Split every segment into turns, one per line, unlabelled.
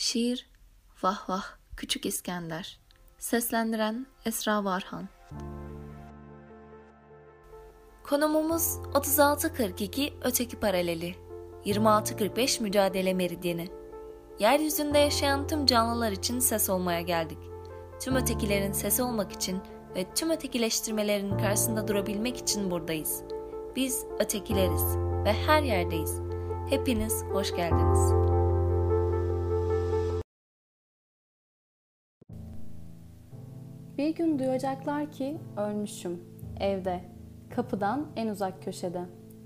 Şiir Vah Vah Küçük İskender Seslendiren Esra Varhan Konumumuz 3642 öteki paraleli 2645 mücadele meridyeni Yeryüzünde yaşayan tüm canlılar için ses olmaya geldik. Tüm ötekilerin sesi olmak için ve tüm ötekileştirmelerin karşısında durabilmek için buradayız. Biz ötekileriz ve her yerdeyiz. Hepiniz hoş geldiniz.
Bir gün duyacaklar ki ölmüşüm, evde, kapıdan en uzak köşede.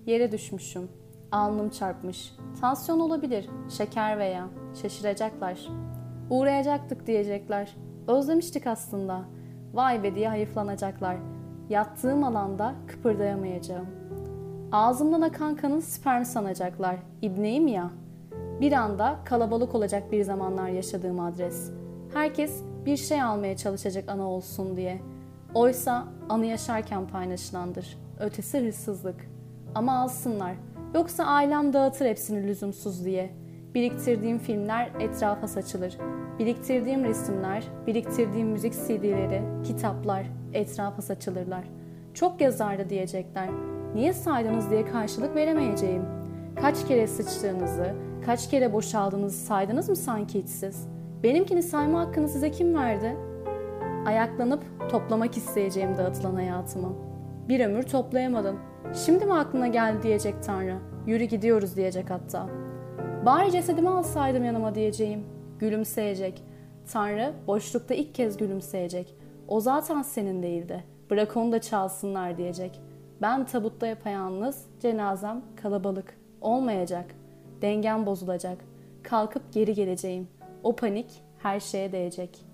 Yere düşmüşüm, alnım çarpmış. Tansiyon olabilir, şeker veya şaşıracaklar. Uğrayacaktık diyecekler. Özlemiştik aslında. Vay be diye hayıflanacaklar. Yattığım alanda kıpırdayamayacağım. Ağzımdan akan kanın sperm sanacaklar. İbneyim ya. Bir anda kalabalık olacak bir zamanlar yaşadığım adres. Herkes bir şey almaya çalışacak ana olsun diye. Oysa anı yaşarken paylaşılandır. Ötesi hırsızlık. Ama alsınlar. Yoksa ailem dağıtır hepsini lüzumsuz diye. Biriktirdiğim filmler etrafa saçılır. Biriktirdiğim resimler, biriktirdiğim müzik CD'leri, kitaplar etrafa saçılırlar. Çok yazardı diyecekler. Niye saydınız diye karşılık veremeyeceğim. Kaç kere sıçtığınızı, kaç kere boşaldığınızı saydınız mı sanki hiç siz? Benimkini sayma hakkını size kim verdi? Ayaklanıp toplamak isteyeceğim dağıtılan hayatımı. Bir ömür toplayamadım. Şimdi mi aklına geldi diyecek Tanrı. Yürü gidiyoruz diyecek hatta. Bari cesedimi alsaydım yanıma diyeceğim. Gülümseyecek. Tanrı boşlukta ilk kez gülümseyecek. O zaten senin değildi. Bırak onu da çalsınlar diyecek. Ben tabutta yapayalnız, cenazem kalabalık. Olmayacak. Dengem bozulacak. Kalkıp geri geleceğim. O panik her şeye değecek.''